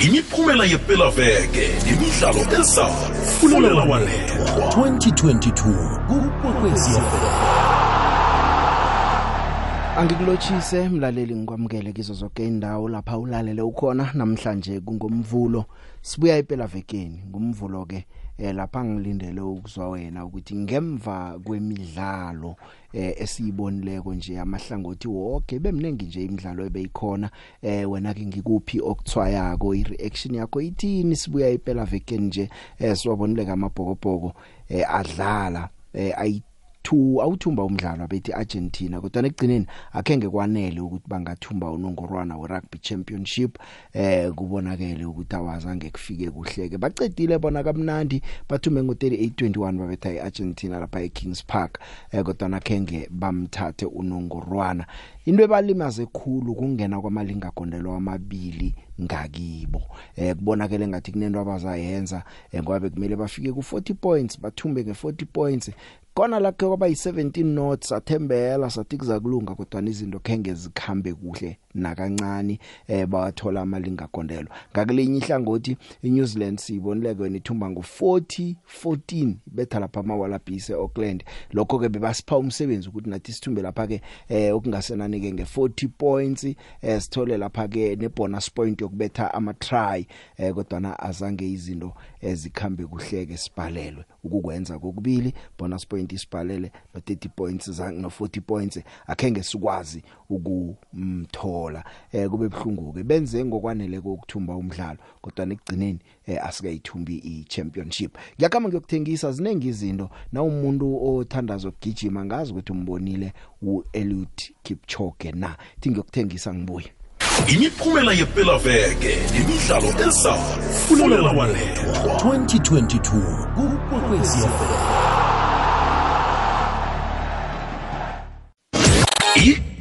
imiphumela yepelaveke imidlalo ezayo. Fulela walethwa 2022 kukwekwezi Angikulotshise mlaleli ngikwamukele kizo zonke indawo lapha ulalele ukhona. Namhlanje kungomvulo sibuya iphela vekeni ngumvulo ke eh lapha ngilindele ukuzwa wena ukuthi ngemva kwemidlalo eh esiyibonileko nje amahlangothi wonke bemnengi nje imidlalo ebeyikhona eh wena ke ngikuphi okuthwayako? Ireaction yakho ithini? Sibuya iphela vekeni nje eh siwabonile kamabhokobhoko eh adlala eh ayi two awuthumba umdlalo abethi Argentina kodwa ekugcineni akhenge kwanele ukuthi bangathumba unongorwana we rugby championship eh kubonakele ukuthi awazange kufike kuhleke. Bacedile bona kamnandi bathume ngo3821 babetha iArgentina lapha eKings Park eh kodwa akhenge bamthathe unongorwana. Into ebalimaze ekhulu kungena kwamalinga gondelo amabili ngakibo. Eh kubonakele ngathi kunento abazayenza eh, ngoba bekumele bafike ku 40 points bathumbe nge 40 points kona lakhe kwaba yi17 notes athembela sathi kuzakulunga kodwa izinto khenge zikhambe kuhle nakancane eh bawathola amalinga gondelo. Ngakulenye ihlangothi iNew Zealand sibonileke wena ithumba ngo40 14 betha lapha amaWallabies eAuckland. Lokho ke bebasipha umsebenzi ukuthi nathi sithumbe lapha ke eh okungasenani ke nge40 points eh sithole lapha ke nebonus point yokubetha ama try eh kodwa azange izinto ezikhambe kuhleke sibhalelwe. Ukukwenza kokubili bonus point isibhalele no 30 points zange no 40 points akhenge sikwazi ukumthola. Eh kube ebhlungu ke benze ngokwanele kokuthumba umdlalo kodwa nekugcineni eh asikayithumbi ichampionship. Ngiyakama ngiyokuthengisa zinengi izinto na umuntu othanda zokugijima ngazi ukuthi umbonile uEliud Kipchoge na? Thi ngiyokuthengisa ngibuye. Imiphumela yepelaveke imidlalo ezayo fulela walethwa 2022 kukwekwezi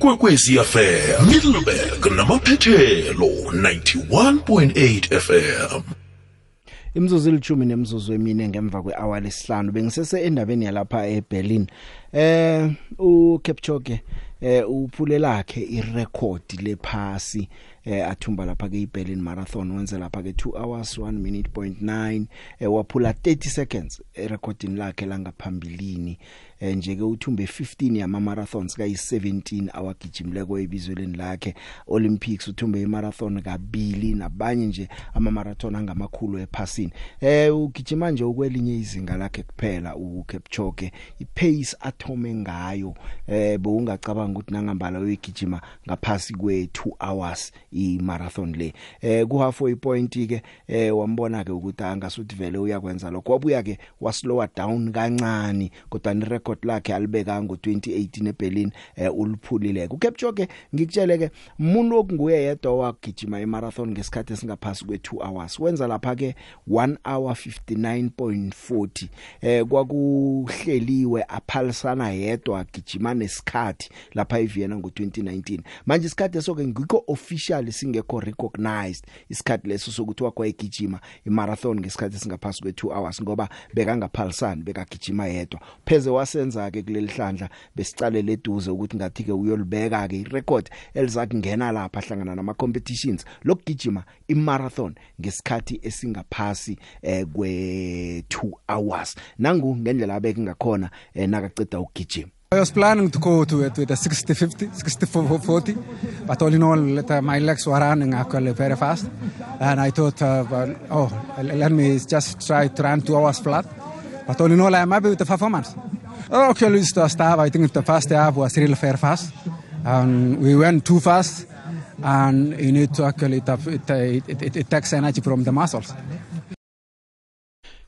ikwekwezi fm middleburg namaphethelo 91.8 fm imzuzu elithumi nemzuzu emine ngemva kwehour lesihlanu. Bengisese endabeni yalapha eBerlin. Eh uKepchoge eh uphule lakhe irecord lephasi. Eh athumba lapha ke iBerlin marathon wenze lapha ke 2 hours 1 minute point 9 eh waphula 30 seconds erecording lakhe langaphambilini. Eh nje ke uthumbe 15 yama marathons kayi 17 awagijimileko ebizweni lakhe. Olympics uthumbe imarathon kabili nabanye nje ama marathon angamakhulu ephasini. Eh ugijima nje ukwelinye izinga lakhe kuphela uKepchoge ipace athome ngayo eh bewungacabanga ukuthi nangambala uyigijima ngaphasi kwe 2 hours i marathon le. Eh ku halfway point ke eh wambona ke ukuthi angasuthi vele uyakwenza lokho. Wabuya ke waslower down kancane kodwa ni record lakhe alibeka ngo 2018 eBerlin eh uliphulile. uKepchoge ngikutshele ke umuntu okunguye yedwa wagijima imarathon ngesikhathi esingaphasi kwe 2 hours. Wenza lapha ke 1 hour 59.40 eh kwakuhleliwe aphalisana yedwa agijima nesikhathi lapha eVienna ngo2019 manje isikhathi esoke ngikho official singekho recognized isikhathi leso sokuthi wakwayigijima imarathon ngesikhathi esingaphasi kwe 2 hours ngoba bekangaphalisani bekagijima yedwa. Pheze wasenza ke kuleli hlandla besicale leduze ukuthi ngathi ke uyolibeka ke irecord elizakungena lapha hlangana nama competitions lokugijima imarathon ngesikhathi esingaphasi eh kwe 2 hours. Nangu ngendlela abeke ngakhona eh, nakaceda ukugijima. I was planning to go to it with a 60 50, 60 40, but all in all, uh, my legs were running actually very fast. And I thought, uh, well, oh, let me just try to run two hours flat. But all in all, I'm happy with the performance. Oh, actually, the start, I think the first half was really very fast. And we went too fast. And you need to actually, it, it, it, it takes energy from the muscles.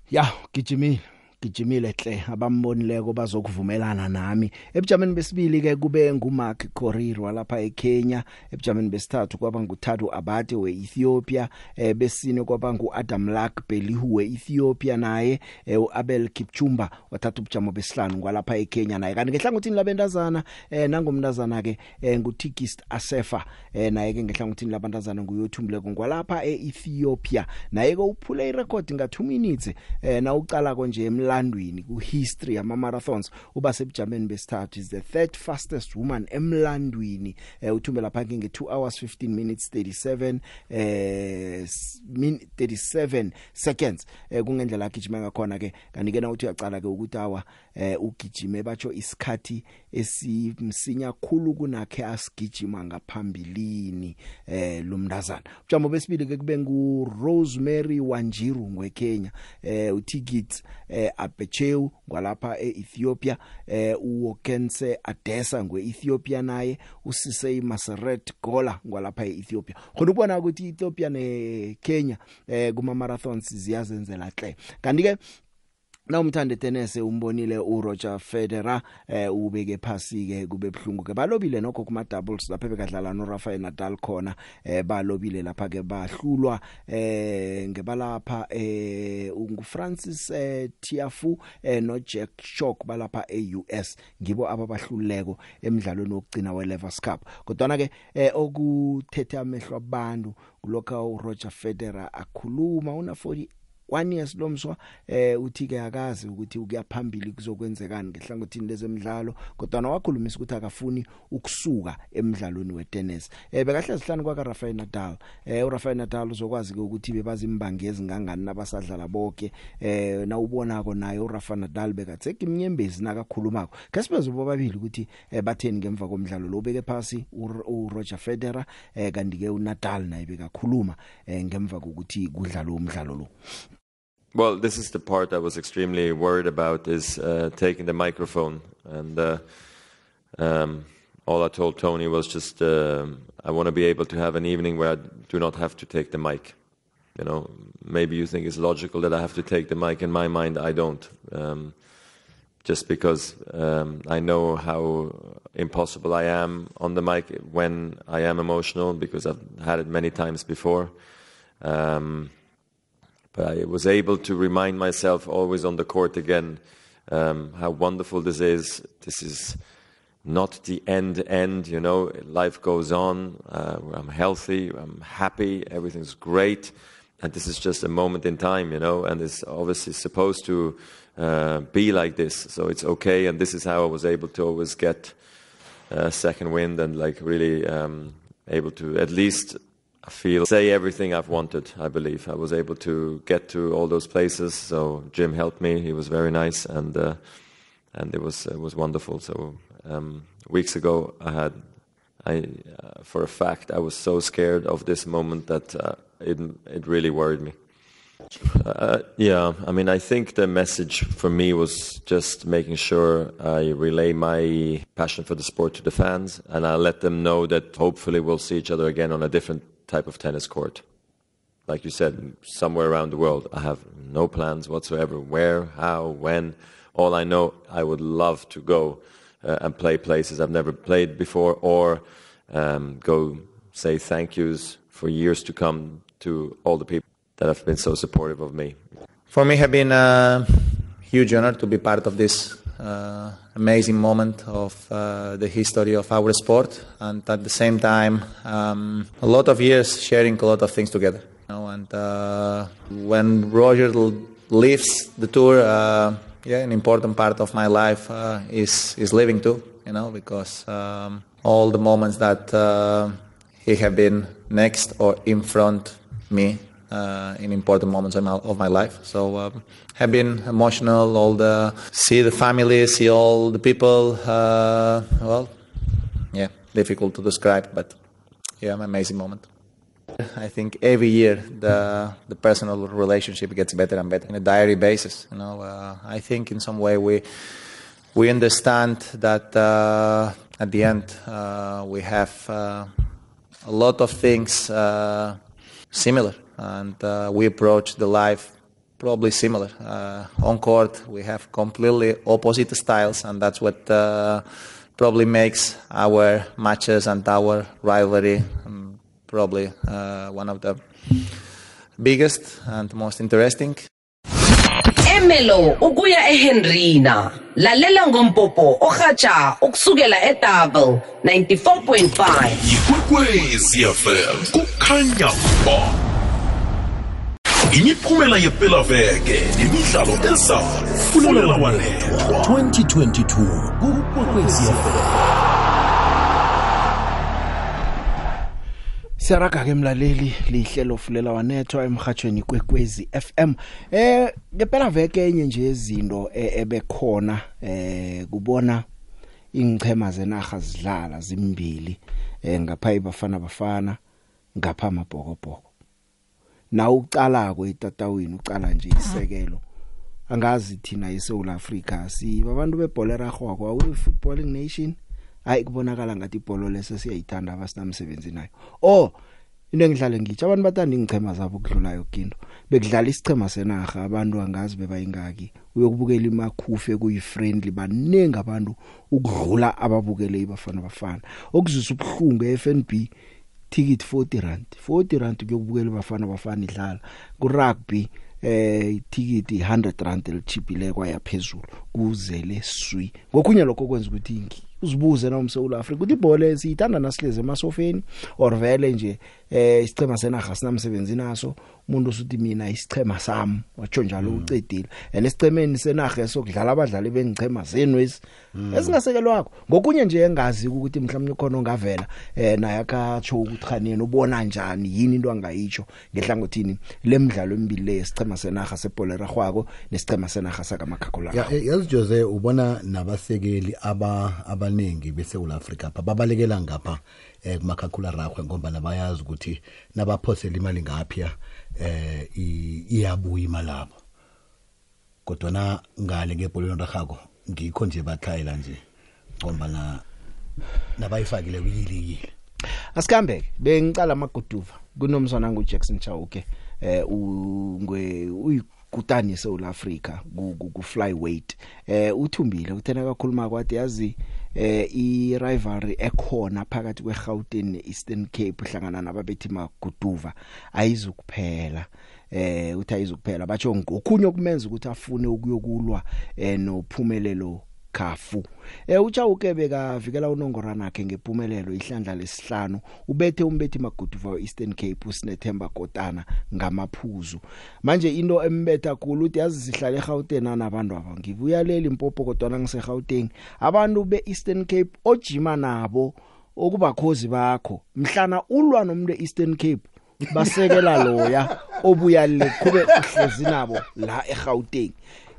ya gijimile gijimile hle abambonileko bazokuvumelana nami. Ebujameni besibili ke kube nguMark Korir lapha eKenya. Ebujameni besithathu kwaba nguthathu Abate weEthiopia. Eh besine kwaba nguAdam Lak Belihu weEthiopia naye. Eh, uAbel Kipchumba wathatha ubujamo besihlanu kwalapha eKenya naye. Kanti ngehlangothini labentazana eh nangomntazana ke eh, nguTikist Asefa eh naye ke ngehlangothini labantazana nguyothumbileko kwalapha eEthiopia. Naye ke uphule irecord nga 2 minutes eh na uqala konje emlandweni ku history ama marathons uba sebujameni besithathu is the third fastest woman emlandweni. Eh uthumbela phakhe nge 2 hours 15 minutes 37 eh min 37 seconds. Eh kungendlela agijima ngakhona ke kanti ke na uthi uyacala ke ukuthi awa eh ugijime batsho isikhathi esimsinya khulu kunakhe asigijima ngaphambilini eh lomndazana ujamo besibili ke kube ngu Rosemary Wanjiru ngweKenya. Eh uTikits eh Abecheu kwalapha eEthiopia. Eh uWokense Adesa ngweEthiopia naye. Usise Maseret Gola kwalapha eEthiopia. Khona ubona ukuthi Ethiopia neKenya eh kuma marathons ziyazenzela hle kanti ke na umthande tennis umbonile uRoger Federer eh ubeke phasi ke kube ebhlungu ke. Balobile nokho kuma doubles lapha bekadlala no Rafael Nadal khona eh balobile lapha ke bahlulwa eh ngebalapha eh ungu Francis eh Tiafoe eh no Jack Shock balapha eUS ngibo ababahluleko emidlalweni wokugcina weLevers Cup. Kodwa ke eh okuthethe amehlo abantu kulokho uRoger Federer akhuluma una 40 1 years lomswa eh uthi ke akazi ukuthi ukuyaphambili kuzokwenzekani ngehlangothini lezemidlalo kodwa nawakhulumisa ukuthi akafuni ukusuka emidlalweni wetennis. Eh bekahle sihlanu kwa Rafael Nadal. Eh uRafael Nadal uzokwazi ke ukuthi bebazimbangezi ezingangani nabasadlala bonke eh na ubonako naye uRafael Nadal bekatheka iminyembezi nakakhulumako. Kasibazo bobabili ukuthi eh, batheni ngemva komdlalo lo beke phasi uRoger Federer eh kanti ke uNadal naye bekakhuluma eh, ngemva kokuthi kudlala umdlalo lo. Well, this is the part I was extremely worried about is uh, taking the microphone. And uh, um, all I told Tony was just, uh, I want to be able to have an evening where I do not have to take the mic. You know, maybe you think it's logical that I have to take the mic. In my mind, I don't. Um, just because um, I know how impossible I am on the mic when I am emotional, because I've had it many times before. Um, but I was able to remind myself always on the court again um, how wonderful this is. This is not the end end, you know. Life goes on. Uh, I'm healthy. I'm happy. Everything's great. And this is just a moment in time, you know. And it's obviously supposed to uh, be like this. So it's okay. And this is how I was able to always get uh, second wind and like really um, able to at least I feel say everything I've wanted. I believe I was able to get to all those places. So Jim helped me. He was very nice, and uh, and it was it was wonderful. So um, weeks ago, I had I uh, for a fact I was so scared of this moment that uh, it it really worried me. Uh, yeah, I mean, I think the message for me was just making sure I relay my passion for the sport to the fans, and I let them know that hopefully we'll see each other again on a different type of tennis court. Like you said, somewhere around the world. I have no plans whatsoever. Where, how, when. All I know, I would love to go uh, and play places I've never played before, or um, go say thank yous for years to come to all the people that have been so supportive of me. For me, have been a huge honor to be part of this uh, amazing moment of uh, the history of our sport, and at the same time, um, a lot of years sharing a lot of things together. You know, and uh, when Roger leaves the tour, uh, yeah, an important part of my life uh, is is living too. You know, because um, all the moments that uh, he have been next or in front me uh, in important moments of my, of my life. So um, have been emotional. All the see the family, see all the people. Uh, well, yeah, difficult to describe, but yeah, an amazing moment. I think every year the the personal relationship gets better and better on a diary basis. You know, uh, I think in some way we we understand that uh, at the end uh, we have uh, a lot of things uh, similar, and uh, we approach the life probably similar. Uh, on court, we have completely opposite styles, and that's what uh, probably makes our matches and our rivalry um, probably uh, one of the biggest and most interesting. Emelo ukuya eHenrina lalela ngompopo ohatsha ukusukela eDouble 94.5 ikwekwezi fm kukhanya ba imiphumela yepelaveke nemidlalo ezayo fulela walethwa 2022 kukwekwezi FM Siyaraga ke mlaleli lihlelo fulela wanethwa emhathweni kwekwezi FM eh ngempela veke enye nje izinto e- ebekhona eh kubona ingchema zenaga zidlala zimbili eh ngapha ibafana bafana ngapha amabhokobhoko. Na ucalako etatawini ucala nje isekelo. Angazi thina eSouth Africa si babantu bebholera rhwako awu footballing nation? Hayi kubonakala ngathi ibhola lese siyayithanda abasinamsebenzi nayo. Oh into engidlale ngitsho abantu bathanda ingchema zabo kudlulayo kinto bekudlala isichema senaga abantu angazi bebayingaki uyokubukela imakhufe kuyifriendly baningi abantu ukudlula ababukele ibafana bafana. Okuzisa ubuhlungu eFNB ticket 40 rand. 40 rand kuyokubukela ibafana bafana idlala. Ku rugby eh ticket 100 rand elichipile kwaya phezulu. Kuzele swi. Ngokunye lokho kwenza ukuthi ingi uzibuze na umSouth Africa ukuthi ibhola esiyithanda nasileze emasofeni? Or vele nje eh isichema senaga sinamsebenzi naso? Umuntu usuthi mina isichema sami watsho njalo ucedile. And esichemeni senaga esokudlala abadlali bengichema zenu esi esingasekelwakho ngokunye nje engazi ukuthi mhlawumnye khona ongavela eh naye akatsho ukuthi khanini ubona njani yini into angayitsho ngehlangothini lemidlalo emibili lesichema senaga sebholera rhwako nesichema senaga sakamakhakhula ya eh, yazi Jose ubona nabasekeli aba abaningi beSouth Africa apha babalekela ngapha. Eh kumakhakhula ragwe ngoba nabayazi ukuthi nabaphosela imali ngapha eh i- iyabuya imali labo kodwa na ngale ngebholweni ragako ngikho nje bathayela nje ngoba na nabayifakile kuyili yile Asikambeke bengicala amaguduva. Kunomsana ngo Jackson Chauke eh ungwe uyikutani eSouth Africa ku ku- ku flyweight eh uthumbile uthena kakhuluma kwathi yazi eh i rivalry ekhona phakathi kweGauteng neEastern Cape hlangana nababethi maguduva ayizukuphela. Eh uthi ayizukuphela batsho ngokunye okumenza ukuthi afune ukuyokulwa eh nophumelelo khafu eh ucha ukebeka vikela unongorana yakhe ngempumelelo ihlandla lesihlanu. Ubethe umbethi maguduva Eastern Cape usinethemba kotana ngamaphuzu. Manje into embetha kulo uthi yazi sihlale eGauteng nabantu aba ngibuya leli impopo kodwa ngiseGauteng. Abantu beEastern Cape ojima nabo okubakhozi bakho mhlana ulwa nomuntu eEastern Cape basekela loya obuya le kube uhlezi nabo la eGauteng.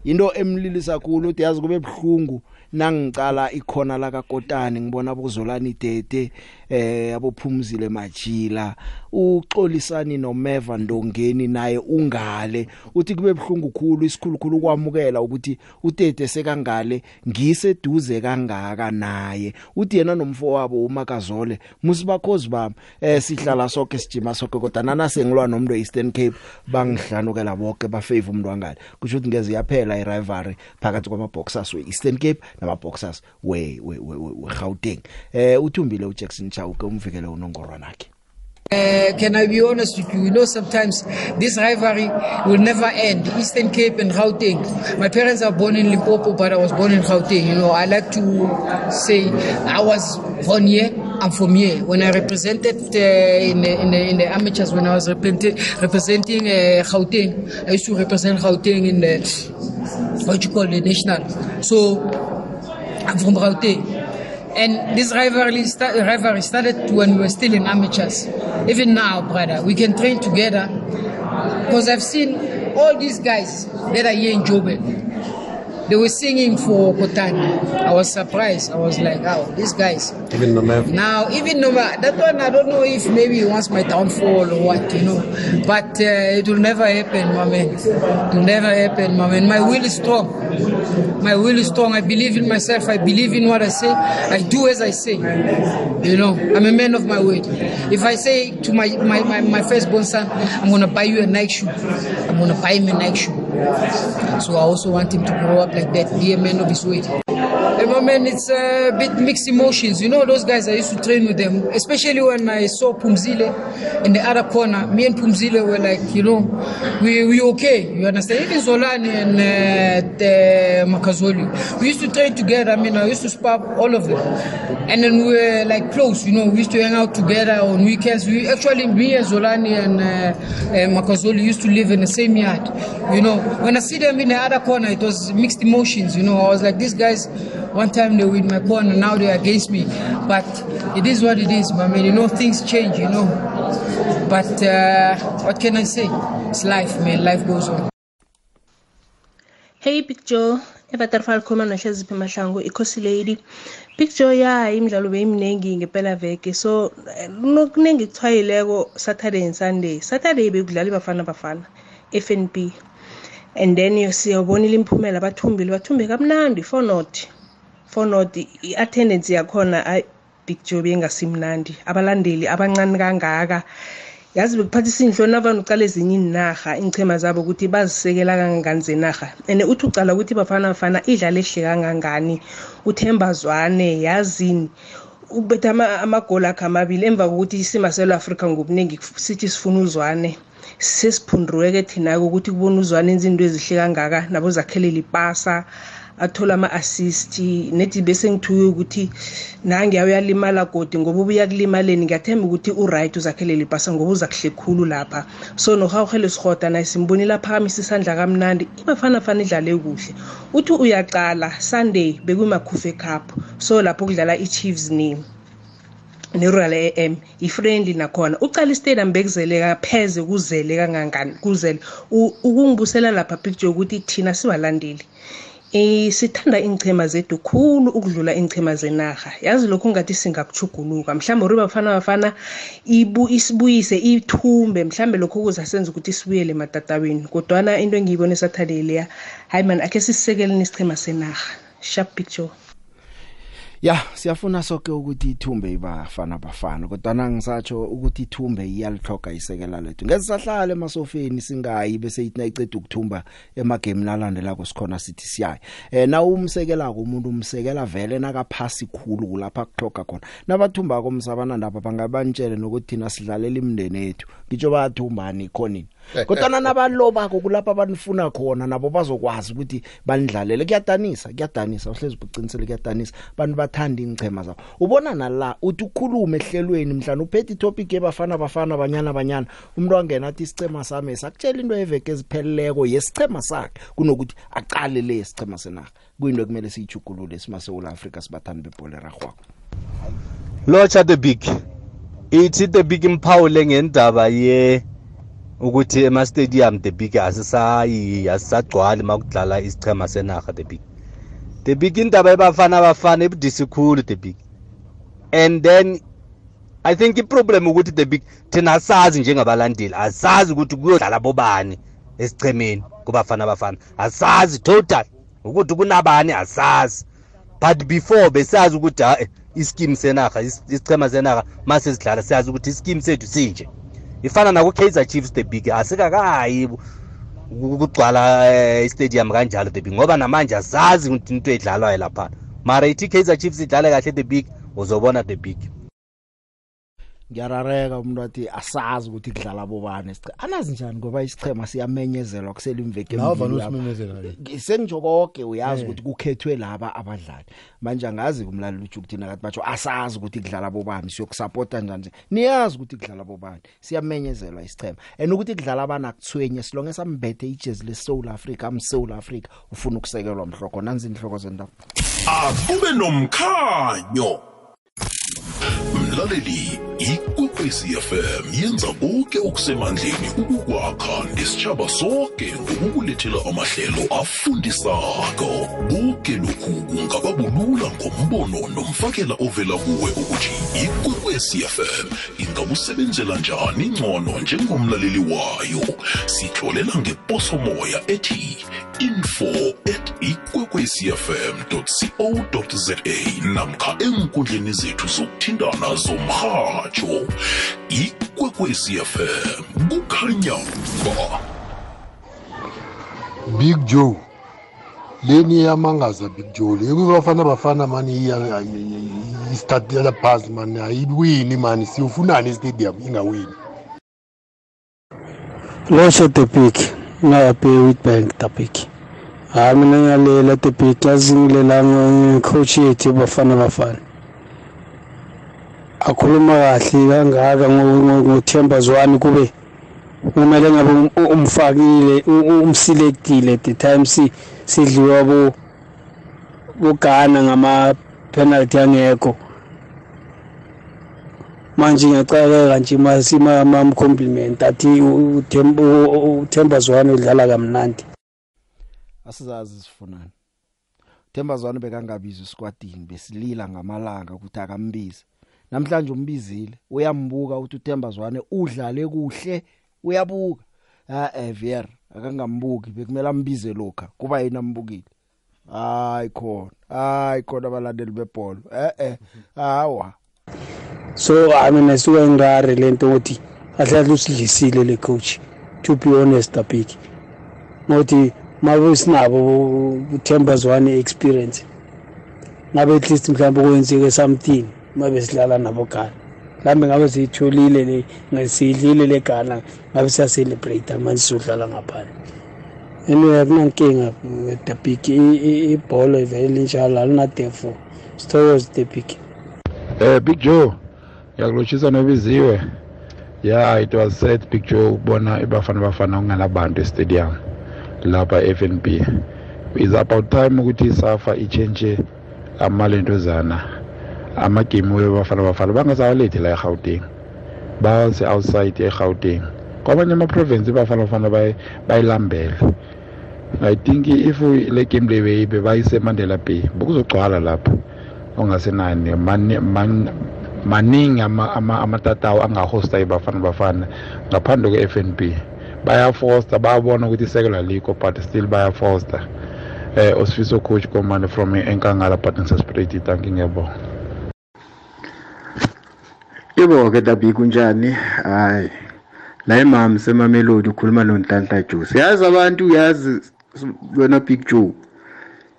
Into emlilisa kakhulu uthi yazi kube ebhlungu nangicala ikhona la kaKotani ngibona abozolani Dede. Eh abophumzile Majila uxolisani noMeva Ndongeni naye ungale uthi kube ebhlungu khulu isikhulukhulu kwamukela ukuthi uTete sekangale ngiseduze kangaka naye uthi yena nomfo wabo uMakazole musibakhozi bami eh sihlala sonke sijima sonke kodwa nana sengilwa nomuntu eEastern Cape bangihlanukela bonke bafavor umuntu wangale kusho ukuthi ngeze yaphela irivalry phakathi kwamaboxers weEastern Cape namaboxers we we we- weGauteng eh uthumbile uJackson Chauke umvikele unongorwana wakhe Uh, can I be honest with you? You know, sometimes this rivalry will never end. Eastern Cape and Gauteng. My parents are born in Limpopo, but I was born in Gauteng. You know, I like to say I was born here. I'm from here. When I represented uh, in, the, in, the, in the amateurs, when I was representing, representing uh, Gauteng, I used to represent Gauteng in the what you call the national. So I'm from Gauteng. And this rivalry, sta- rivalry started when we were still in amateurs. Even now, brother, we can train together. Because I've seen all these guys that are here in Joburg. They were singing for Kotani. I was surprised. I was like, oh, these guys. even no matter Now, even though that one, I don't know if maybe he wants my downfall or what, you know. But uh, it will never happen, my man. It will never happen, my man. My will is strong. My will is strong. I believe in myself. I believe in what I say. I do as I say. You know, I'm a man of my word. If I say to my, my, my, my firstborn son, I'm going to buy you a Nike shoe, I'm going to buy him a Nike shoe. So I also want him to grow up like that, be a man of his word. Moment, it's a bit mixed emotions. You know, those guys I used to train with them, especially when I saw Pumzile in the other corner. Me and Pumzile were like, you know, we we okay. You understand? Even Zolani and uh, Makazoli, we used to train together. I mean, I used to spar all of them, and then we were like close. You know, we used to hang out together on weekends. We actually, me and Zolani and uh, uh, Makazoli used to live in the same yard. You know, when I see them in the other corner, it was mixed emotions. You know, I was like, these guys. One time they were in my corner, now they're against me. But it is what it is, my man. You know, things change. You know, But uh, what can I say? It's life, man. Life goes on. Hey Big Joe, eButterfly khoma nohleziphi mahlangu ikhosi lady. Big Joe ya imidlalo beyimningi ngempela veke so kuningi kuthwayileko Saturday and Sunday. Saturday bekudlala ibafana bafana FNB. And then siyobonile imphumela bathumbile bathumbe kamnandi for not. For not i-attendance yakhona ay Big Joe bengasimnandi. Abalandeli abancane kangaka. yazi bekuphathisa inhloni navane ucala ezinye iinarha iinchema zabo ukuthi bazisekela kangangani zenarha and uthi ucala ukuthi bafana bafana idlala ehle kangangani uthemba zwane yazini ukubetha amagoli akhe amabili emva kokuthi isima selo afrika ngobuningi sithi sifuna uzwane sesiphundruweke thina-ke ukuthi kubona uzwane enza into ezihle kangaka nabo zakhelela ipasa athola ama-assist. Nethi bese ngithuke ukuthi nange uyalimala godi ngoba ubuya kulimaleni ngiyathemba ukuthi uright uzakhelela ipasa ngoba uza kuhle khulu lapha. So nohawuhele sihoda naye simbonile aphakamisa isandla kamnandi. Ibafana fana idlale kuhle. Uthi uyaqala sunday bekuyimakhufe cup. So lapho kudlala i-chiefs ni ne-royal am i-friendly nakhona. Ucala istadium bekuzeleka pheze kuzele kangangani kuzele. Ukungibusela lapha picture ukuthi thina sibalandeli eh sithanda ingchema zethu khulu ukudlula ingchema zenarha. Yazi lokho ngathi singakuchuguluka mhlawumbe uri bafana bafana ibu isibuyise ithumbe. Mhlawumbe lokho kuzasenza ukuthi sibuyele ematatawini. Kodwana into engiyibone saturday leya hayi man akhe sisisekeleni isichema senarha. Sharp picture ya siyafuna sonke ukuthi ithumbe ibafana bafana kodwa nangisatsho ukuthi ithumbe iyalithoga isekela lethu. Ngezisahlala emasofeni singayi bese ithi nayiceda ukuthumba emagame nalandelako sikhona sithi siyayi. Eh na umsekela umuntu umsekela vele nakaphasi khulu kulapha kuthoga khona. Nabathumba komsabana ndaba bangabantshele nokuthi thina sidlalela imndeni yethu. Ngitsho bayathumbani khonini kodwa nabaloba kulapha abanifuna khona nabo bazokwazi ukuthi banidlalele kuyadanisa kuyadanisa uhlezi uqinisele kuyadanisa. Bantu bathanda ingchema zabo. Ubona nala uthi ukhulume ehlelweni mhlana uphethe topic ebafana bafana banyana banyana umuntu wangena athi isicema sami sakutshela into eveke ezipheleleko yesicema sakhe kunokuthi aqale le isicema senarha. Kuyinto ekumele siyichugulule simaseula Africa sibathanda bebhola ragwako Locha the big ithi the big imphawule ngendaba ye ukuthi ema stadium the big asisayi asisagcwali makudlala isichema senarha the big the big indaba ebafana abafana ebudisi khulu the big and then i think iproblem ukuthi the big thina asazi njengabalandeli asazi ukuthi kuyodlala bobani esichemeni kubafana abafana. Asazi total ukuthi kunabani asazi. But before besazi ukuthi hayi ischeme senarha isichema senarha mase sidlala siyazi ukuthi ischeme sethu sinje. Ifana nako Kaizer Chiefs the big asikakayi ukugcwala istadium kanjalo the big ngoba namanje asazi ukuthi into edlalwayo lapha. Mara ithi Kaizer Chiefs idlale kahle the big uzobona the big. Ngiyarareka umuntu wathi asazi ukuthi kudlala bobani anazi njani ngoba isichema siyamenyezelwa kusela imveke emvini sengijo konke uyazi ukuthi kukhethwe laba abadlali. Manje angazi kumlaleli uthi ukuthina kathi batsho asazi ukuthi kudlala bobani siyokusupporta njani niyazi ukuthi kudlala bobani siyamenyezelwa isichema and ukuthi kudlala abana kuthwenye silonge sambethe ijezi le South Africa am South Africa ufuna ukusekelwa mhloko nanzi inhloko zendaba. Akube nomkhanyo. Mlaleli ikwekwezi fm yenza konke okusemandleni ukukwakha nesitshaba sonke ngokukulethela amahlelo afundisako. Konke lokhu kungababulula ngombono nomfakela ovela kuwe ukuthi ikwekwezi fm ingakusebenzela njani ngcono njengomlaleli wayo. Sitlolela ngeposomoya ethi info at ikwekwecfm co za namkha enkundleni zethu zokuthintana zomrhatsho ikwekwecfm kukhanya ba. Big joe leni iyamangaza big joe le kubafana bafana mani istatela phasi mani ayiwini mani siyofunani istadium ingawini? Losho tepiki. Ngayape witbank tapiki hayi mina ngiyalela tepiki yazi ngilela coach yethu bafana bafana akhuluma kahle kangaka ngothemba zwani kube kumele ngabe umfakile umselectile at the time si sidliwa bo bogana ngama penalty angekho manje ngiyacakeka nje masima mam compliment athi uthemba zwane udlala kamnandi. Asizazi sifunani Themba Zwane bekangabizwa esquadini besilila ngamalanga ukuthi akambize. Namhlanje umbizile uyambuka ukuthi uThemba Zwane udlale kuhle uyabuka. Ah Evier akangambuki bekumele ambize lokha kuba yena ambukile. Hayi khona hayi khona abalandeli bebhola eh eh hawa so i mean asuka ngare lento ukuthi ahlala usidlisile le coach to be honest apiki ngothi mabe sinabo uthemba zwane experience. Ngabe at least mhlawumbe kwenzeke something mabe sidlala nabo Ghana. Mhlawumbe ngabe siyitholile le ngesidlile le Ghana ngabe siyacelebrate manje sizodlala ngaphandle. Anyway akunankinga the big ibhola vele linjalo alinadefo sithokoze the big. Eh big joe ngiyakulotshisa nobiziwe yeah it was sad joe ukubona ibafana bafana kunganabantu estadium lapha FNB is about time ukuthi isafa ichange amalentozana amagame webafana bafana bangasawalethi la eGauteng base outside eGauteng. Kwamanye ama-province bafana bafana bayilambele. I think if le game le beyibe bayisemandela bay bokuzogcwala lapho. Ongasenani maningi amatatawu angahosta ibafana bafana. Ngaphandle kwe-FNB bayafoster bayabona ukuthi isekelo alikho but still bayafoster eh osifiso coach komane from enkangala but ngisaspread thank ngiyabonga. Yebo ke dabi kunjani? Hayi la imam semamelodi ukhuluma nonhlanhla juice yazi abantu yazi wena big joe.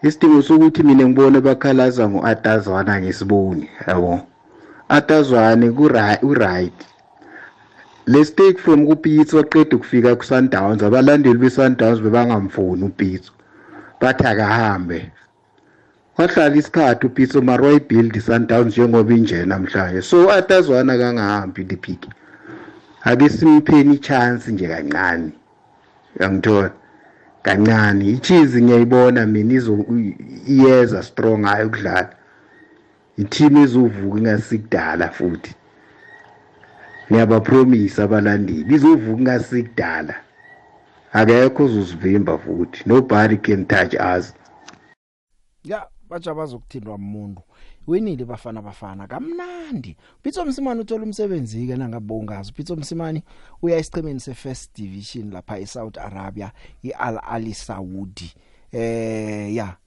Isidingo sokuthi mina ngibone bakhalaza ngo-atazwana ngesiboni yabo. Atazwane ku-right. Le stake from kupitso waqeda ukufika ku-sundowns abalandeli be-sundowns bebangamfuni upitso bathi akahambe. Wahlala isikhathi upitso mara wayibuild i-sundowns njengoba inje namhlanje so atazwana kangahambi liphiki ake simpheni i-chance nje kancane yangithola kancane. Ichizi ngiyayibona mina izo iyeza strong hayi ukudlala. I-team ezovuka ingasikudala futhi. Ngiyabapromisa abalandeli izovuka ingasikudala akekho uzosivimba futhi. Nobody can touch us. Ya batsha bazokuthindwa umuntu winile bafana bafana kamnandi. Pitso Msimani uthola umsebenzi ke nangabongazi. Pitso Msimani uya esiqhemeni seFirst Division lapha eSouth Arabia iAl Ali Saudi. Eh ya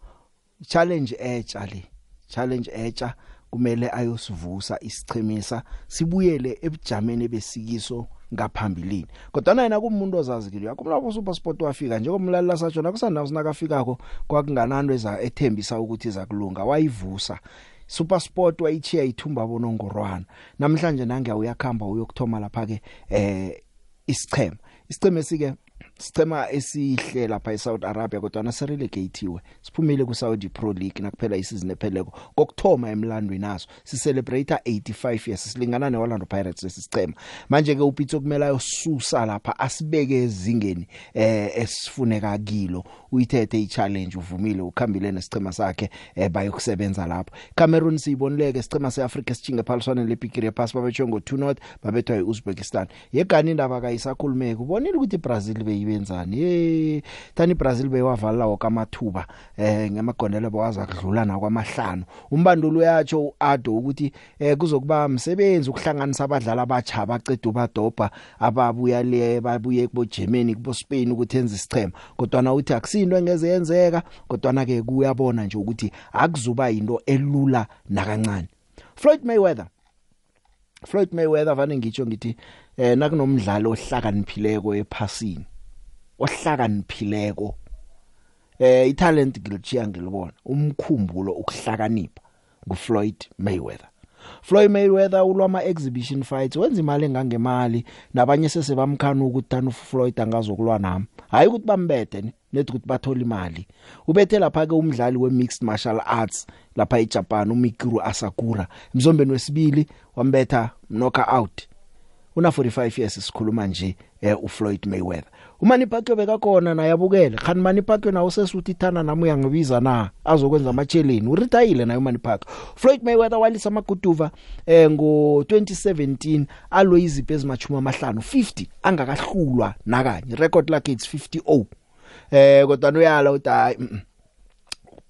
challenge etsha le. Challenge etsha kumele ayosivusa isichemisa sibuyele ebujameni besikiso ngaphambilini. Kodwa yena kumuntu ozazi kile yakumla bo super sport wafika njengomlaleli satsho nakusanawo sinakafikako kwakungananto eza ethembisa ukuthi iza kulunga wayivusa. Super sport wayichiya ithumba bonongorwana namhlanje nange uyakhamba uyokuthoma lapha ke eh isichema isicheme sike sicema esihle lapha eSouth Arabia kodwa nasirelegatewe siphumile ku Saudi Pro League nakuphela isizini epheleko. Kokthoma emlandweni naso si celebrate 85 years silingana neOrlando Pirates lesicema manje ke upitso kumele ayosusa lapha asibeke ezingeni eh esifuneka kilo. Uyithethe ichallenge uvumile ukhambile nesicema sakhe eh bayokusebenza lapho Cameroon siyibonileke sicema seAfrica sichinge phaliswane lepikiri pass babetshwe ngo 2 not babethwa eUzbekistan yegani indaba kayisakhulumeka ubonile ukuthi Brazil beyibe benzani? Hey thani Brazil bewavala okamathuba eh ngamagondelo bawaza kudlula na kwamahlanu. Umbandulo uyatsho uAdo ukuthi eh kuzokuba umsebenzi ukuhlanganisa abadlali abatsha abaceda ubadobha ababuya le babuye kubo Germany kubo Spain ukuthi enze isichema kodwa na uthi akusinto engeze yenzeka kodwa na ke kuyabona nje ukuthi akuzuba into elula nakancane. Floyd Mayweather Floyd Mayweather vane ngitsho ngithi eh nakunomdlalo ohlakaniphileko ephasini. Ohlakaniphileko. Eh italent ngilichiya ngilibona umkhumbulo ukuhlakanipha nguFloyd Mayweather. Floyd Mayweather ulwama exhibition fights wenza imali engangemali nabanye sese bamkhana ukuthi tanu Floyd angazokulwa nami. Hayi ukuthi bambethe nethi ukuthi bathola imali. Ubethe lapha ke umdlali weMixed Martial Arts lapha eJapan uMikuru Asakura. Mzombeni wesibili wambetha knockout. Una 45 years sikhuluma nje eh, uFloyd Mayweather. uManny Pacquiao bekakhona naye abukele. Khani Manny Pacquiao nawo sesuthi thana nami uyangibiza na? Azokwenza amacheleni uretire naye uManny Pacquiao. Floyd Mayweather walisa amaguduva eh ngo 2017 alwe izipho ezimachuma amahlanu 50 angakahlulwa nakanye. Record lakhe it's 50 oh. Eh kodwa uyala uthi hayi.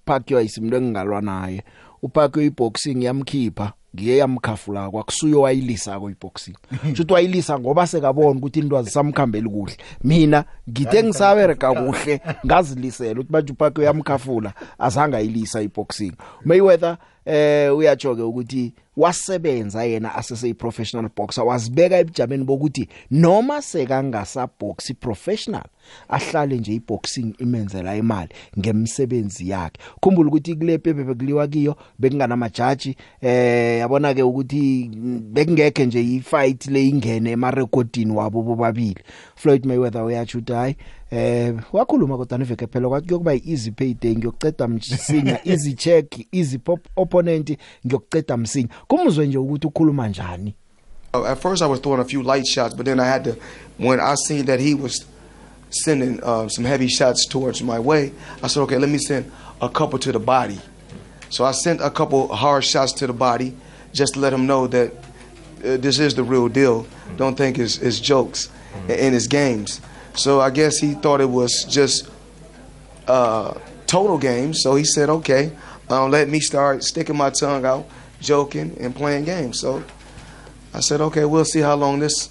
Pacquiao isimlo engingalwa naye. uPacquiao iboxing yamkhipha. Ngiye yamkhafula kwakusuyo wayilisa ko iboxing. Futhi wayilisa ngoba sekabona ukuthi into azisamkhambeli kuhle. Mina ngithe ngisabereka kuhle ngazilisela ukuthi manje uPacquiao yamkhafula azange ayilisa iboxing. Mayweather eh uyajoke ukuthi wasebenza yena asese professional boxer wazibeka ebujameni bokuthi noma sekangasa box professional ahlale nje iboxing imenzela imali ngemsebenzi yakhe. Khumbula ukuthi kulepe bebekuliwa kiyo bekungana majaji eh yabona ke ukuthi bekungekhe nje ifight le ingene emarekodini wabo bobabili. Floyd Mayweather uyathi uthi hayi eh wakhuluma kodwa neveke phela kwathi kuyokuba easy payday ngiyoceda msinya easy check easy pop opponent ngiyoceda msinya kumuzwe nje ukuthi ukhuluma njani Uh, At first, I was throwing a few light shots, but then I had to. When I seen that he was sending uh, some heavy shots towards my way, I said, "Okay, let me send a couple to the body." So I sent a couple hard shots to the body, just to let him know that uh, this is the real deal. Don't think it's, it's jokes in his games. So I guess he thought it was just uh, total games. So he said, "Okay, um, let me start sticking my tongue out, joking and playing games." So I said, okay, we'll see how long this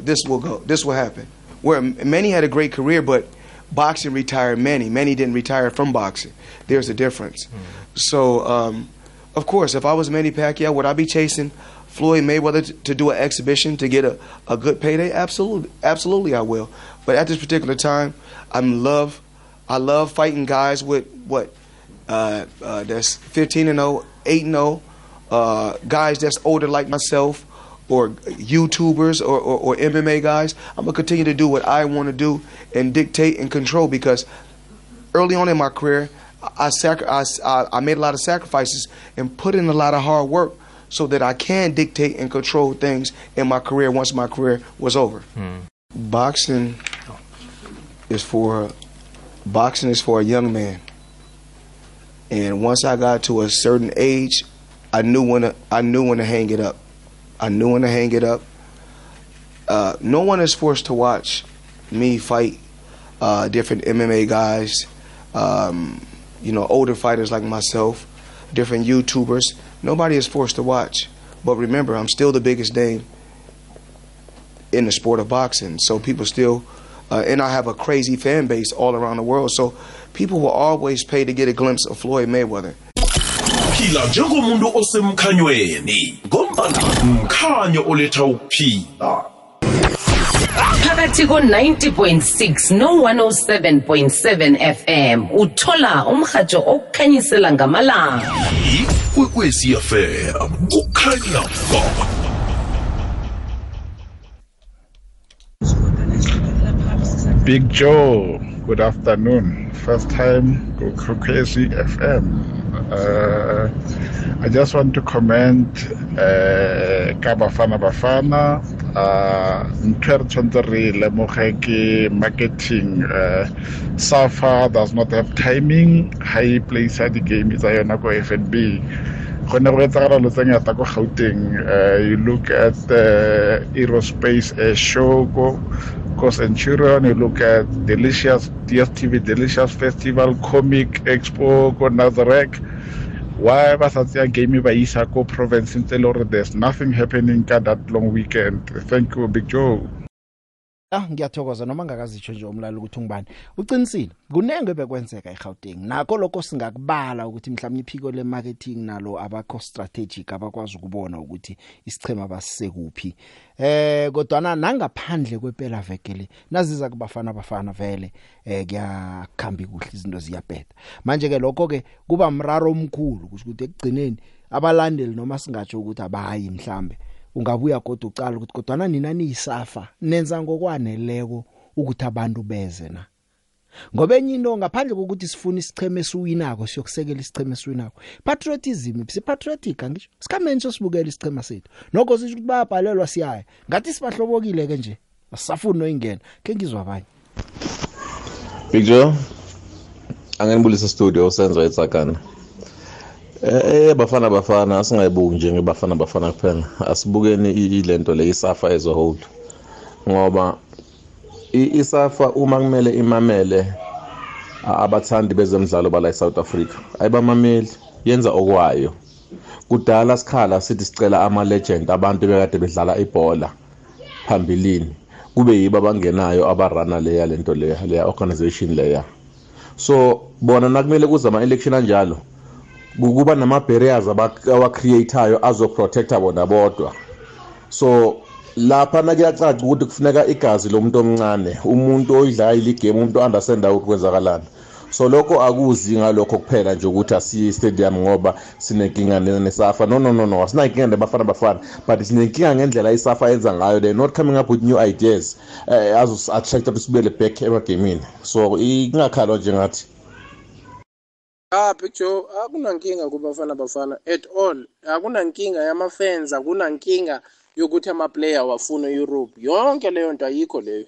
this will go. This will happen. Where Manny had a great career, but boxing retired Manny. Manny didn't retire from boxing. There's a difference. So, um, of course, if I was Manny Pacquiao, would I be chasing Floyd Mayweather to, to do an exhibition to get a, a good payday? Absolutely, absolutely, I will. But at this particular time, I'm love. I love fighting guys with what uh, uh, that's 15 and 0, 8 and 0, uh, guys that's older like myself, or YouTubers or, or, or MMA guys. I'm gonna continue to do what I want to do and dictate and control because early on in my career, I, sacri- I I made a lot of sacrifices and put in a lot of hard work so that I can dictate and control things in my career once my career was over. Boxing is for boxing is for a young man. And once I got to a certain age, I knew when to, I knew when to hang it up. I knew when to hang it up. Uh, no one is forced to watch me fight uh, different MMA guys, um, you know, older fighters like myself, different YouTubers. Nobody is forced to watch. But remember, I'm still the biggest name in the sport of boxing. So people still, uh, and I have a crazy fan base all around the world. So people will always pay to get a glimpse of Floyd Mayweather. phila njengomuntu osemkhanyweni ngombana mkhanyo oletha ukuphila phakathi ko-90.6 no-107.7 fm uthola umrhatsho okukhanyisela ngamalanga ikwekwezi fm kukhanya ba Big Joe, good afternoon. First time to Krukesi FM. Uh, I just want to comment uh, ka Bafana Uh, ntho re tshwanetse re lemoge ke marketing uh, safa does not have timing. Ha e placea di-game tsa yona ko fnb go ne go etsagala lo tse ngata ko gauteng uh, you look at the aerospace air show ko ko centurion you look at delicious dstv delicious festival comic expo ko nazarek why ba sa tseya game ba isa ko province tse le gore there's nothing happening ka that long weekend? Thank you big joe. Ah ngiyathokoza noma ngakazitsho nje umlalo ukuthi ungibani uqinisile kunenge bekwenzeka eGauteng. Nakho lokho singakubala ukuthi mhlawumnye iphiko le marketing nalo abakho strategic abakwazi ukubona ukuthi isichema basikuphi eh kodwa nangaphandle kwepela vekele naziza kubafana bafana vele eh kuyakhamba kuhle izinto ziyabheda. Manje ke lokho ke kuba mraro omkhulu ukuthi ekugcineni abalandeli noma singatsho ukuthi abayi mhlambe. Ungabuya kodwa ucala ukuthi kodwa nina niyisafa nenza ngokwaneleko ukuthi abantu beze na. Ngoba enye into ngaphandle kokuthi sifuna isicheme esiwinako siyokusekela isicheme esiwinako patriotism si patriotic angisho sikameni sosibukela isichema sethu. Nokho sisho ukuthi bayabhalelwa siyaya ngathi sibahlobokile ke nje asafuni noyingena ke ngizwa abanye. Big Joe angenibulisa studio senzo etsakana eh bafana bafana singayibuki nje ngebafana bafana kuphela. Asibukeni ilento le isafa as a whole. Ngoba isafa uma kumele imamele abathandi bezemidlalo bala eSouth Africa ayibamameli yenza okwayo. Kudala sikhala sithi sicela ama legend abantu bekade bedlala ibhola phambilini. Kube yibo abangenayo abarana leya lento leya leya organization leya. So bona nakumele kuze ama election anjalo kuba nama barriers abacreatayo azoprotecta bona bodwa. So lapha nakuyacaca ukuthi kufuneka igazi lomuntu omncane umuntu oyidlala iligame umuntu understanda ukuthi kwenzakalani. So lokho akuzi ngalokho kuphela nje ukuthi asiye stadium ngoba sinenkinga nesafa. No no no no asinankinga nebafana bafana but sinenkinga ngendlela isafa yenza ngayo they not coming up with new ideas uh, azos attract ukuthi sibuyele back emagamini so ingakhalwa nje ngathi Ah Big Joe akunankinga kubafana bafana at all. Akunankinga yamafans akunankinga yokuthi ama-player wafuna e-Europe yonke leyo nto ayikho leyo.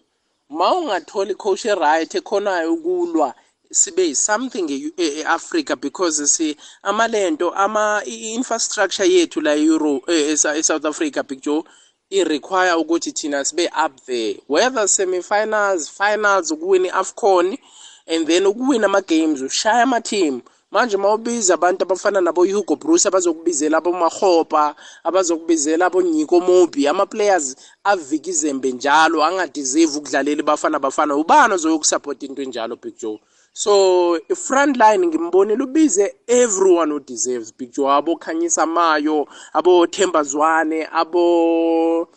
Ma ungatholi coach right ekhonayo ukulwa sibe something e-Africa because si amalento ama infrastructure yethu la e-Europe e-South Africa Big Joe i-require ukuthi thina sibe up there. Whether semi-finals finals ukuwina i-AFCON and then ukuwina ama-games ushaya ama-team. Manje mawubiza abantu abafana nabo Hugo Bruce abazokubizela abomahopa abazokubizela abonyiko mobi ama players avika izembe njalo angadeserve ukudlalela bafana bafana. Ubani ozoyokusupport into enjalo Big Joe? So front line ngimbonile ubize everyone who deserves Big Joe. Abo Khanyisa Mayo abo Themba Zwane abo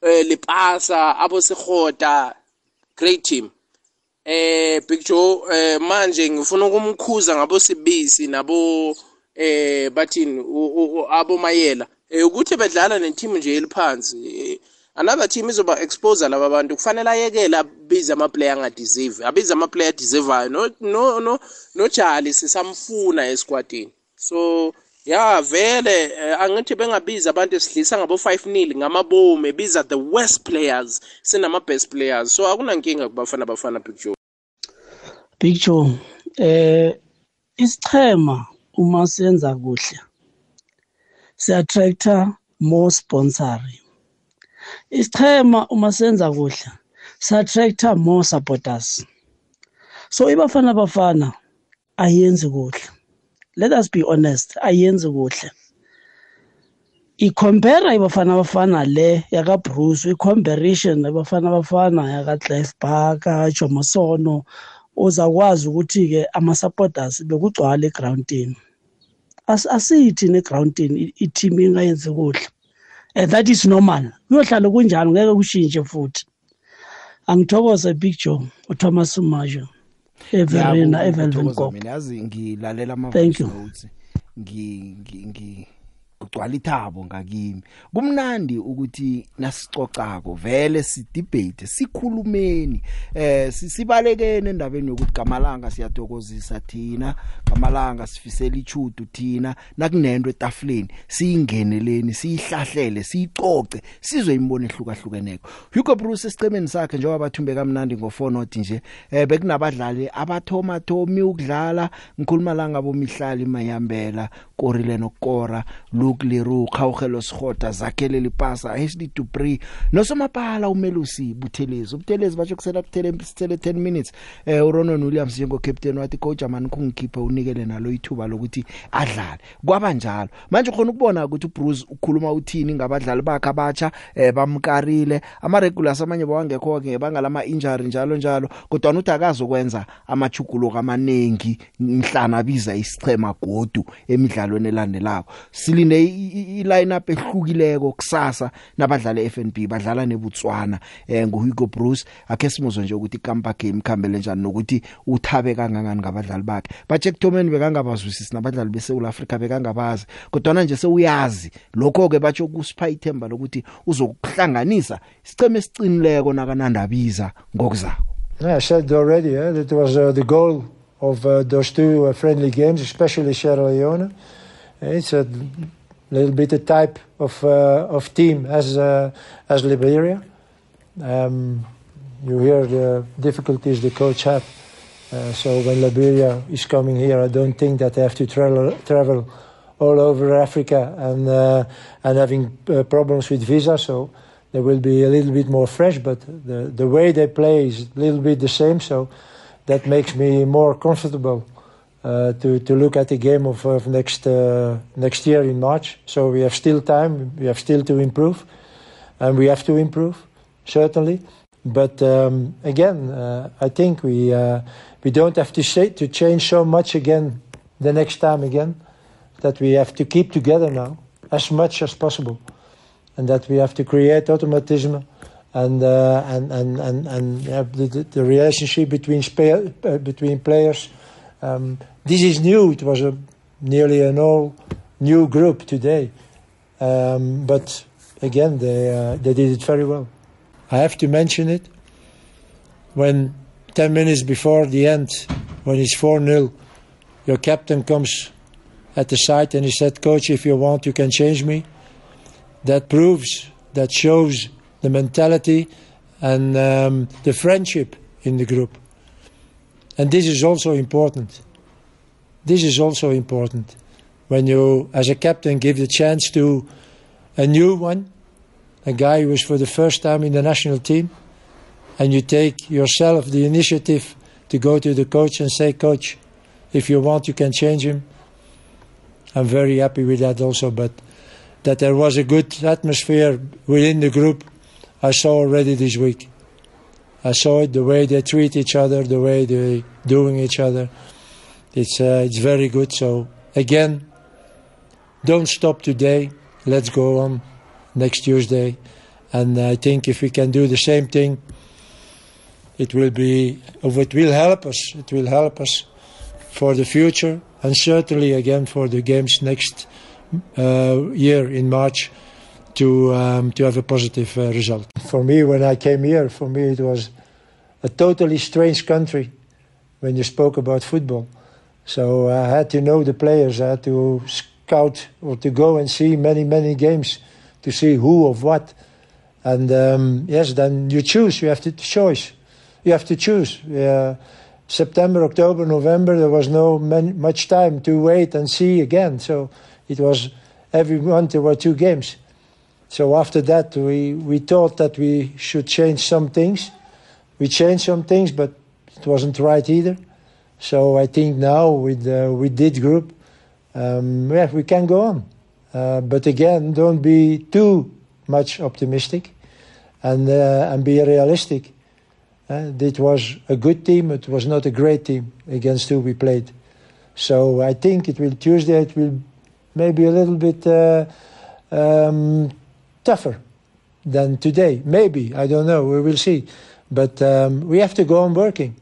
eh, Lipasa abo Segota great team. Eh Big Joe eh manje ngifuna ukumkhuza ngabo Sibisi nabo eh bathini abo Mayela eh ukuthi bedlala neteam nje eliphansi another team izoba expose laba bantu. Kufanele ayekele abize ama player angadeserve abize ama player deservayo no no no no Jali sisamfuna esquadini so ya vele eh, angithi bengabiza abantu esidlisa ngabo 5 nil ngamabomu ebiza the worst players sinama best players. So akunankinga kubafana bafana Joe. Big Joe eh isichema uma senza kuhle siattracta more sponsoring isichema uma senza kuhle siattracta more supporters. So ibafana bafana ayenzi kuhle. Let us be honest ayenzi kuhle. Icompare ibafana bafana le yaka Bruce icomparison ibafana bafana yaka Clive Barker Jomo Sono uzakwazi ukuthi ke ama supporters bekugcwala egroundini asithi negroundini i-team ingayenzi kuhle. And that is normal. Kuyohlala kunjalo ngeke kushintshe futhi. Angithokoze big joe uthomas umajo everina evelvin yazi ngilalela ama Thank you. ngi ngi kugcwala ithabo ngakimi kumnandi ukuthi nasicocako vele si debate sikhulumeni eh si- sibalekene endabeni yokuthi gamalanga siyathokozisa thina gamalanga sifisela ichudu thina nakunento etafuleni. Siyingeneleni siyihlahlele siyicoce sizwe imbono ehlukahlukeneko. Hugo Bruce esicemeni sakhe njengoba bathumbe kamnandi ngo4 note nje eh bekunabadlali abathoma thomi ukudlala ngikhuluma la ngabo mihlali mayambela korile nokora Luke Leroux Khawugelo Sigota Zakhele Lipasa HD Dupree nosomapala uMelusi Buthelezi. Ubuthelezi batsho kusela kuthele sithele 10 minutes. Eh uRonon Williams njengo captain wathi coach amani kungikhipha unikele nalo ithuba lokuthi adlale. Kwaba njalo. Manje khona ukubona ukuthi uBruce ukhuluma uthini ngabadlali bakhe abatsha eh bamkarile. Ama regulars amanye bawangekho ke ngebanga lama injury njalo njalo kodwa uthi akazokwenza amachukulo amanengi mhlana biza isichema godu emidlalweni elandelako. Silinde i lineup ehlukileko kusasa nabadlali eFNB badlala neBotswana eh nguHugo Bruce. Akhe simuzwe nje ukuthi ikampa game khambele njani nokuthi uthabe kangangani ngabadlali bakhe. Bache kuthomeni bekangabazwisisi nabadlali beSouth Africa bekangabazi kodwa nje sewuyazi. Lokho ke batsho kusipha ithemba lokuthi uzokuhlanganisa isiceme esicinileko nakanandabiza ngokuzako. Yeah, I said already eh, that was uh, the goal of uh, those two uh, friendly games, especially Sierra Leone. It's a little bit the type of uh, of team as uh, as Liberia. Um, you hear the difficulties the coach had. Uh, so when Liberia is coming here, I don't think that they have to travel travel all over Africa and and having problems with visa. So they will be a little bit more fresh, but the the way they play is a little bit the same. So that makes me more comfortable uh, to to look at the game of, of next uh, next year in March. So we have still time. We have still to improve, and we have to improve certainly. But um, again, uh, I think we uh, we don't have to say to change so much again the next time again. That we have to keep together now as much as possible, and that we have to create automatism and uh, and and and and yeah, the, the, relationship between uh, between players. Um, this is new. It was a nearly an all new group today, um, but again they uh, they did it very well. I have to mention it when ten minutes before the end, when it's four 0 your captain comes at the side and he said, "Coach, if you want, you can change me." That proves, that shows the mentality and um, the friendship in the group. And this is also important. This is also important when you, as a captain, give the chance to a new one, a guy who is for the first time in the national team, and you take yourself the initiative to go to the coach and say, Coach, if you want, you can change him. I'm very happy with that also, but that there was a good atmosphere within the group I saw already this week. I saw it the way they treat each other, the way they doing each other. It's uh, it's very good. So again, don't stop today. Let's go on next Tuesday, and I think if we can do the same thing, it will be it will help us. It will help us for the future, and certainly again for the games next uh, year in March to um, to have a positive uh, result. For me, when I came here, for me it was a totally strange country when you spoke about football. So I had to know the players. I had to scout or to go and see many many games to see who of what. And um, yes, then you choose. You have to choice. You have to choose. Uh, September, October, November. There was no many, much time to wait and see again. So it was every month there were two games. So after that, we, we thought that we should change some things. We changed some things, but it wasn't right either. So I think now with uh, with this group, um, yeah, we can go on. Uh, but again, don't be too much optimistic, and uh, and be realistic. Uh, it was a good team. It was not a great team against who we played. So I think it will Tuesday. It will maybe a little bit uh, um, tougher than today. Maybe I don't know. We will see. But um, we have to go on working.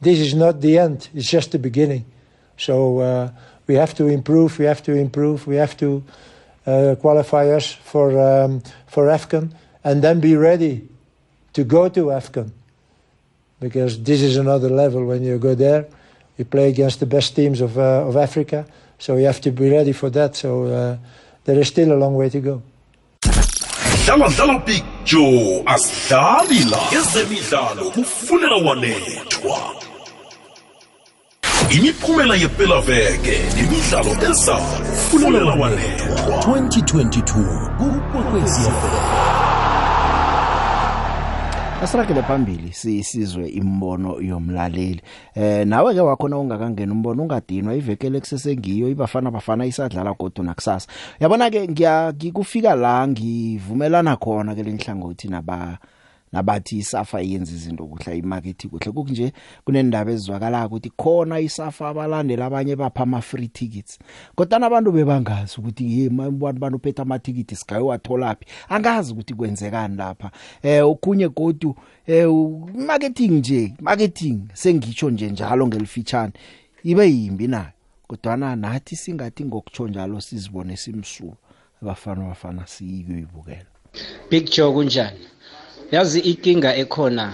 This is not the end. It's just the beginning. So uh, we have to improve. We have to improve. We have to uh, qualify us for um, for AFCON and then be ready to go to AFCON. Because this is another level when you go there. You play against the best teams of uh, of Africa. So you have to be ready for that. So uh, there is still a long way to go. Dlala dlala joe asidlali la ezemidlalo kufunela wanethwa. Imiphumela yepelaveke nemidlalo ezayo kufunela wanethwa. 2022 kukwekwezi FM Asiragele phambili sisizwe imbono yomlaleli. Eh nawe ke wakhona ungakangena umbono ungadinwa ivekele kusesengiyo ibafana bafana isadlala godo nakusasa. Yabona ke ngiya ngikufika la ngivumelana khona ke lenhlangothi naba nabathi isafa yenza izinto kuhla imarket kuhle. Kunje kunendaba ezizwakala ukuthi khona isafa abalandela abanye bapha ama free tickets. Kodwa abantu bebangazi ukuthi hey abantu bantu phethe ama tickets sikayo watholapi angazi ukuthi kwenzekani lapha. Eh okunye godu eh marketing nje marketing sengitsho nje njalo ngelifitshane ibe yimbi nayo kodwa nathi singathi ngokutsho njalo sizibone simsulu abafana bafana siyibukela Big Joe kunjani? Yazi inkinga ekhona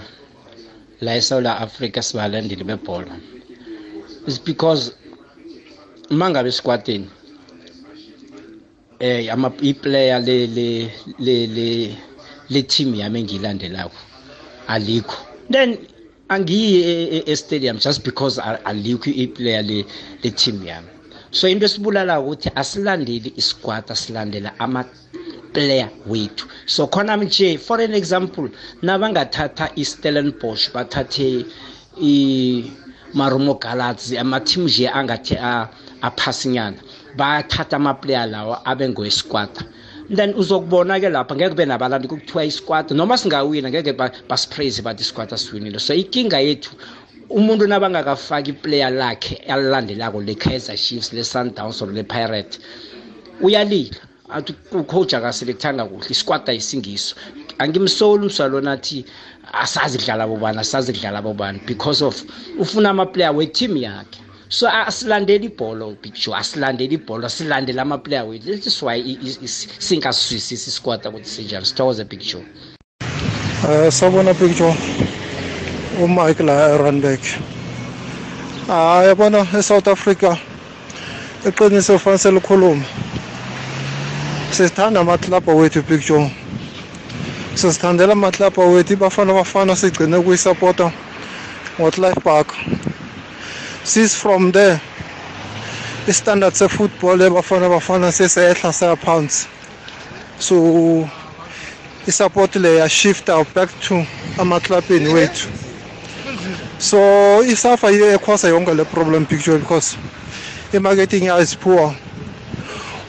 la eSouth Africa sibalandeli bebhola is because mangabe squadini eh ama iplayer le le le le le team yami engilandelayo alikho. Then angiyi e-stadium just because alikho iplayer le le team yami. So into esibulala ukuthi asilandeli isquad asilandela ama player wethu. So khona nje for an example nabangathatha iStellenbosch bathathe i Marumo Galaxy ama-team nje angathi aphasinyana bayathatha ama-player lawo abe ngoesquad then uzokubona-ke lapha ngeke kube nabalandi kuthiwa isquad noma singawina ngeke basipraise bathi isquad asiwinile. So inkinga yethu umuntu nabangakafaki iplayer lakhe alilandelako le-kaizer chiefs le-sundowns or le-pirate uyalila. Athi ucoach akaselekthanga kuhle isquad ayisingiso angimsoli umswalona athi asazi kudlala bobani asazi kudlala bobani because of ufuna ama-player we-team yakhe. So asilandeli ibholo big joe asilandeli ibholo silandele ama-player wethu. This is why singasizwisisi isquad ukuthi sinjani sithokoze big joe um sawubona big joe umike la eranbeck hayi yabona e-south africa iqiniso fanele selikhuluma sisithanda amaklabha wethu big joe. Sizithandela amaklabha wethu ibafana bafana sigcine ukuyisapota ngotlife park. Sis from there istandard sefootball ebafana bafana sesehla sayaphansi so isupport le yashifta back to amaklabheni wethu. So isafa yiyo ekhosa yonke le problem picture because i-marketing yayo is poor.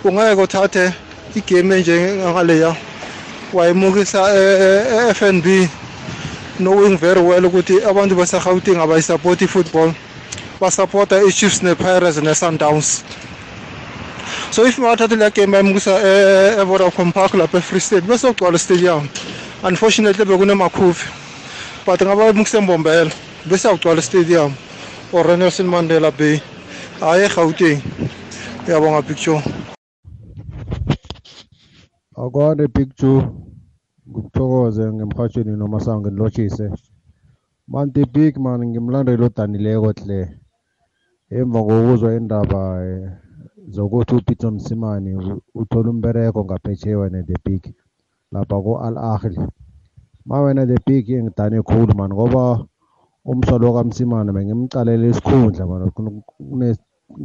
Ungeke uthathe igame enjengaleya wayimukisa e-FNB knowing very well ukuthi abantu base-Gauteng abayisupport i-football basupporta i-Chiefs ne-Pirates ne-Sundowns. So if mathatha le game bayimukisa e-Vodacom Park lapha e-Free State bese kugcwala stadium unfortunately bekunemakhufi but ngaba bemukisa embombela bese kugcwala stadium or Nelson Mandela Bay hayi eGauteng. Uyabonga picture akwande big joe ngikuthokoze ngemhatshweni nomasango ngilotshise man the big man ngimlandeli odanileko hle emva kokuzwa indaba eh, zokuthi upeter msimane uthola umbereko ngaphetsheya wena the big lapha ku-al ahli. Ma wena the big ngidane khulu man ngoba umsalo kamsimane bengimcalela isikhundla man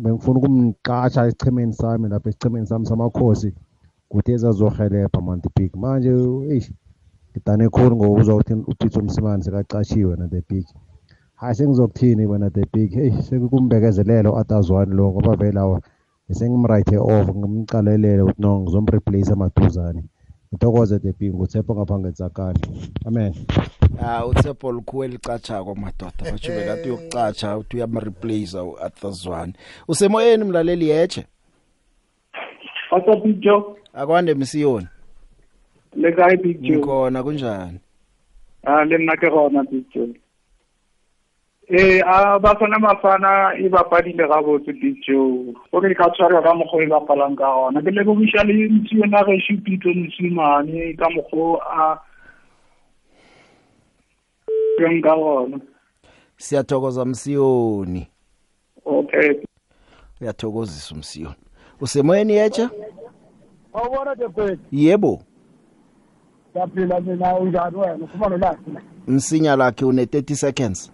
bengifuna ukumqasha esichemeni sami lapha esichemeni sami samakhosi. Kuthi ezazohelebha man the big manje eish ngidane khulu ngokuzwa ukuthi upeter msimane sekaqashiwe na the big? Hayi sengizokuthini wena the big? Hey sekukumbekezelelo atazwani lo ngoba vele lawa besengimrayithe off ngimcalelele ukuthi no ngizomreplace amaduzane ngithokoze the big nguthepho ngapha ngetsakani amen. Ah uTsepho likhuwe licatshako madoda. Bathi bekade uyokucatsha uthi uyamreplace uAthazwane usemoyeni mlaleli yeche What's up Big Joe? Akwande msiyoni Le kae Big Joe? ngikhona kunjani Ah le nna ke gona Big Joe. Eh a bafana bafana e bapadile ga botse Big Joe. Go ke ka tshwara ka mokgwa e bapalang ka gona. Ke le go bisha le ntsi yona ge shi Pito Msimane ka mokgwa a yang ka gona. siyathokoza msiyoni Okay. uyathokozisa umsiyoni usemoyeni yeche Awubona the best. yebo Siyaphila mina unjani wena? Ukhuluma nolakhi. msinya lakhe une 30 seconds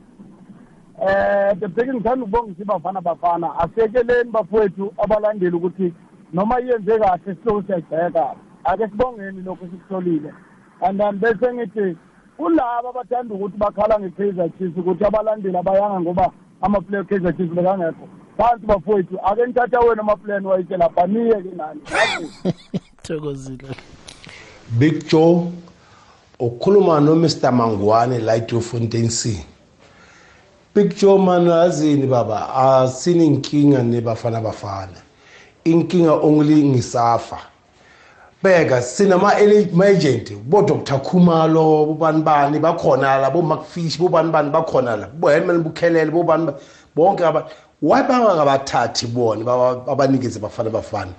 Eh the big ngithanda ukubonga bafana bafana asekeleni bafowethu abalandeli ukuthi noma iyenze kahle sihloko siyayibheka. Ake sibongeni lokho sikutholile. And then bese ngithi kulabo abathanda ukuthi bakhala nge-Kaizer Chiefs ukuthi abalandeli abayanga ngoba ama-player Kaizer Chiefs bekangekho. Phansi bafowethu ake nithatha wena ama-plan wayike lapha niye ke nani. thokozile. Big Joe ukhuluma no Mr Mangwane Light of Fontaine C. Big Joe man azini baba? Asini inkinga nebafana bafana. Inkinga only ngisafa. Beka sinama agent bo Dr Khumalo bobani bani bakhona la bo Macfish bobani bani bakhona la bo Herman Bukhelele bobani ba- bonke aba why bangabathathi bona baba- abanikeze bafana bafana?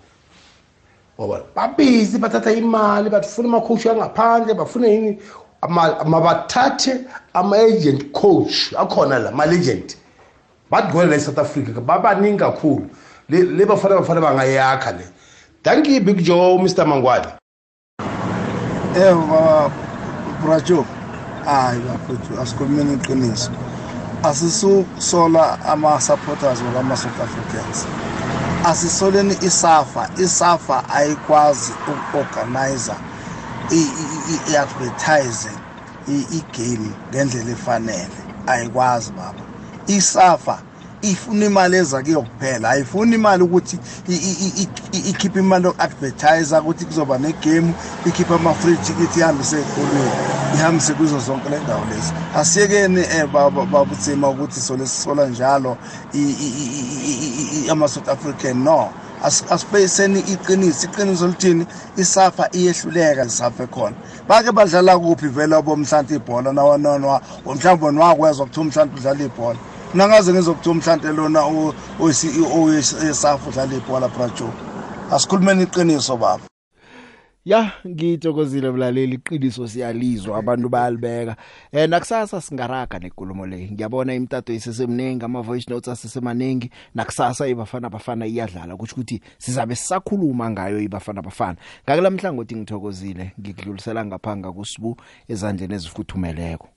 Ngoba babhizi bathatha imali bafuna amakhoshi angaphandle bafuna yini? Ama- mabathathe ama-agent coach akhona la ma-legend. Bathi gole la e-south africa babaningi kakhulu. Le le bafana bafana bangayakha le. Thank you big joe mr mangwane Eh baba Brajo hayi bafethu asikhulumeni iqiniso asisusola ama supporters wama South Africans. Asisoleni isafa. Isafa ayikwazi ukuorganize i-advertising i-game ngendlela efanele. Ayikwazi baba. Isafa ifuna imali eza kuyo kuphela ayifuni imali ukuthi i- i- i- i- ikhiphe imali yoku-advertisa ukuthi kuzoba negame ikhiphe ama-free ticket ihambise ey'kolweni ihambise kuzo zonke le ndawo lezi asiyekeni um babuthima ukuthi sole sisola njalo i- i- i- i- i- i- ama-south african no As- asibeyiseni iqiniso iqiniso lithini isafa iyehluleka isafa ekhona bake badlala kuphi vele bomhlanti ibhola nawanonwa mhlawumbe niwakwezwa kuthiwa umhlanti udlala ibhola nangaze ngizokuthiwa umhlanti lona o-ceo yesafa udlala ibhola brajo asikhulumeni iqiniso baba Ya ngithokozile mlaleli iqiniso siyalizwa abantu bayalibeka. Eh nakusasa singaraga nenkulumo le. Ngiyabona imtato isesemningi ama voice notes asesemaningi nakusasa ibafana bafana iyadlala kusho ukuthi sizabe sisakhuluma ngayo ibafana bafana. Ngakela mhlangothi ngithokozile ngikudlulisela ngaphanga kusibu ezandleni ezifuthumeleko.